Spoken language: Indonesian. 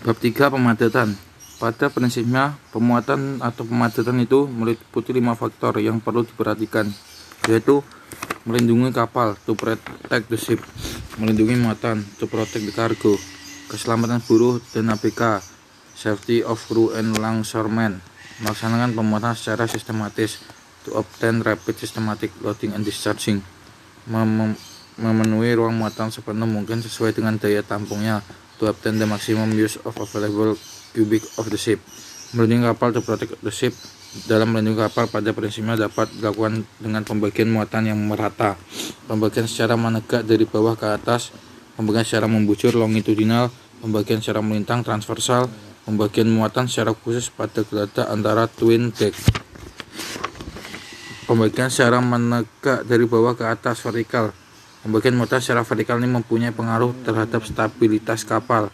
Bab 3 pemadatan. Pada prinsipnya, pemuatan atau pemadatan itu meliputi lima faktor yang perlu diperhatikan, yaitu melindungi kapal to protect the ship, melindungi muatan to protect the cargo, keselamatan buruh dan ABK, safety of crew and longshoremen, melaksanakan pemuatan secara sistematis to obtain rapid systematic loading and discharging, Mem memenuhi ruang muatan sepenuh mungkin sesuai dengan daya tampungnya to obtain the maximum use of available cubic of the ship. Melindungi kapal to protect the ship dalam melindungi kapal pada prinsipnya dapat dilakukan dengan pembagian muatan yang merata, pembagian secara menegak dari bawah ke atas, pembagian secara membujur longitudinal, pembagian secara melintang transversal, pembagian muatan secara khusus pada geladak antara twin deck. Pembagian secara menegak dari bawah ke atas vertikal. Pembagian modal secara vertikal ini mempunyai pengaruh terhadap stabilitas kapal.